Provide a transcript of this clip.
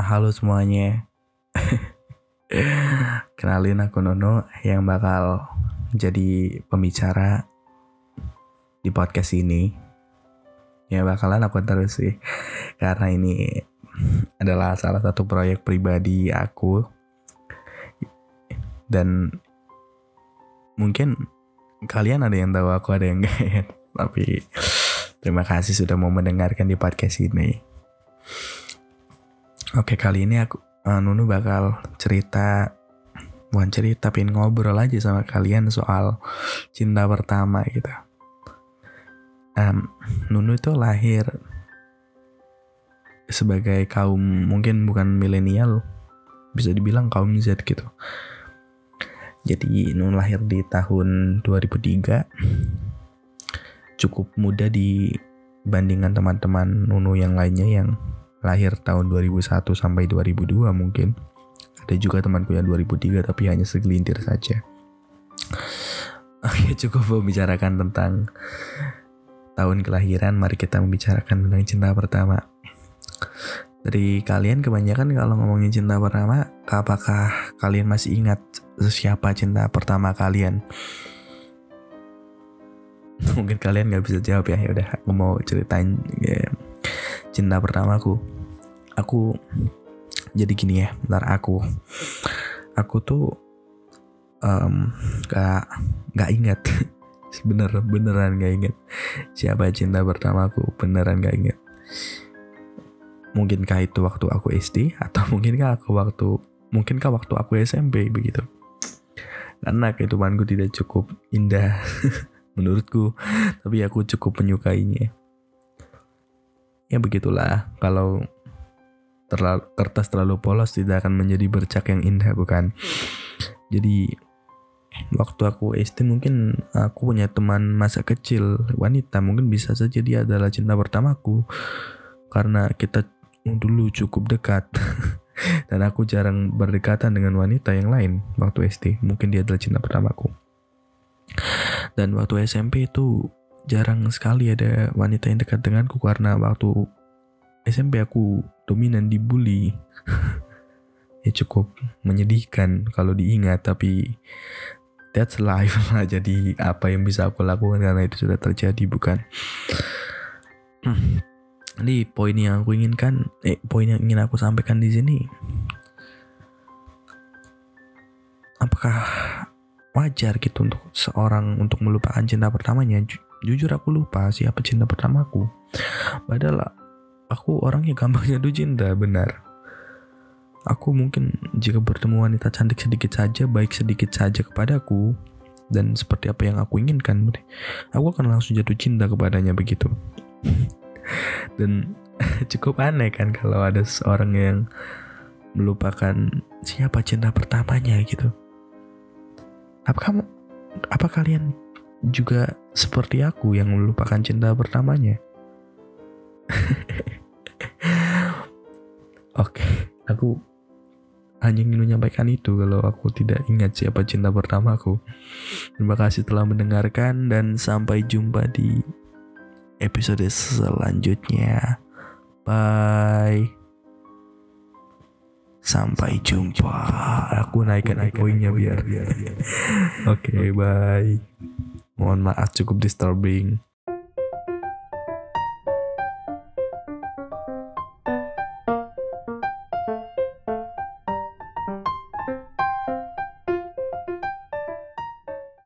Halo semuanya. Kenalin aku Nono yang bakal jadi pembicara di podcast ini. Ya bakalan aku terus sih. Karena ini adalah salah satu proyek pribadi aku. Dan mungkin kalian ada yang tahu aku ada yang enggak ya. Tapi terima kasih sudah mau mendengarkan di podcast ini. Oke kali ini aku uh, Nunu bakal cerita bukan cerita tapi ngobrol aja sama kalian soal cinta pertama gitu. Um, Nunu itu lahir sebagai kaum mungkin bukan milenial bisa dibilang kaum Z gitu. Jadi Nunu lahir di tahun 2003 cukup muda dibandingkan teman-teman Nunu yang lainnya yang lahir tahun 2001 sampai 2002 mungkin. Ada juga temanku yang 2003 tapi hanya segelintir saja. Oke, cukup membicarakan tentang tahun kelahiran, mari kita membicarakan tentang cinta pertama. Dari kalian kebanyakan kalau ngomongin cinta pertama, apakah kalian masih ingat siapa cinta pertama kalian? Mungkin kalian nggak bisa jawab ya, ya udah mau ceritain ya, cinta pertamaku. Aku jadi gini ya bentar aku. Aku tuh um, gak gak ingat. Bener beneran gak ingat. Siapa cinta pertamaku beneran gak ingat. Mungkinkah itu waktu aku SD atau mungkinkah aku waktu mungkinkah waktu aku SMP begitu. Karena kehidupanku tidak cukup indah menurutku. Tapi aku cukup menyukainya ya begitulah. Kalau terlalu, kertas terlalu polos tidak akan menjadi bercak yang indah bukan? Jadi waktu aku SD mungkin aku punya teman masa kecil wanita mungkin bisa saja dia adalah cinta pertamaku. Karena kita dulu cukup dekat. Dan aku jarang berdekatan dengan wanita yang lain waktu SD mungkin dia adalah cinta pertamaku. Dan waktu SMP itu jarang sekali ada wanita yang dekat denganku karena waktu SMP aku dominan dibully. ya cukup menyedihkan kalau diingat tapi that's life lah. Jadi apa yang bisa aku lakukan karena itu sudah terjadi bukan? Ini poin yang aku inginkan eh poin yang ingin aku sampaikan di sini. Apakah wajar gitu untuk seorang untuk melupakan cinta pertamanya jujur aku lupa siapa cinta pertamaku. Padahal aku orangnya gampang jatuh cinta benar. Aku mungkin jika bertemu wanita cantik sedikit saja baik sedikit saja kepadaku dan seperti apa yang aku inginkan aku akan langsung jatuh cinta kepadanya begitu. Dan cukup aneh kan kalau ada seorang yang melupakan siapa cinta pertamanya gitu. Apa kamu apa kalian juga seperti aku yang melupakan cinta pertamanya Oke, aku hanya ingin menyampaikan itu kalau aku tidak ingat siapa cinta pertamaku. Terima kasih telah mendengarkan dan sampai jumpa di episode selanjutnya. Bye. Sampai jumpa. Aku naikkan poinnya biar. biar. Oke, okay, bye. Mohon maaf cukup disturbing.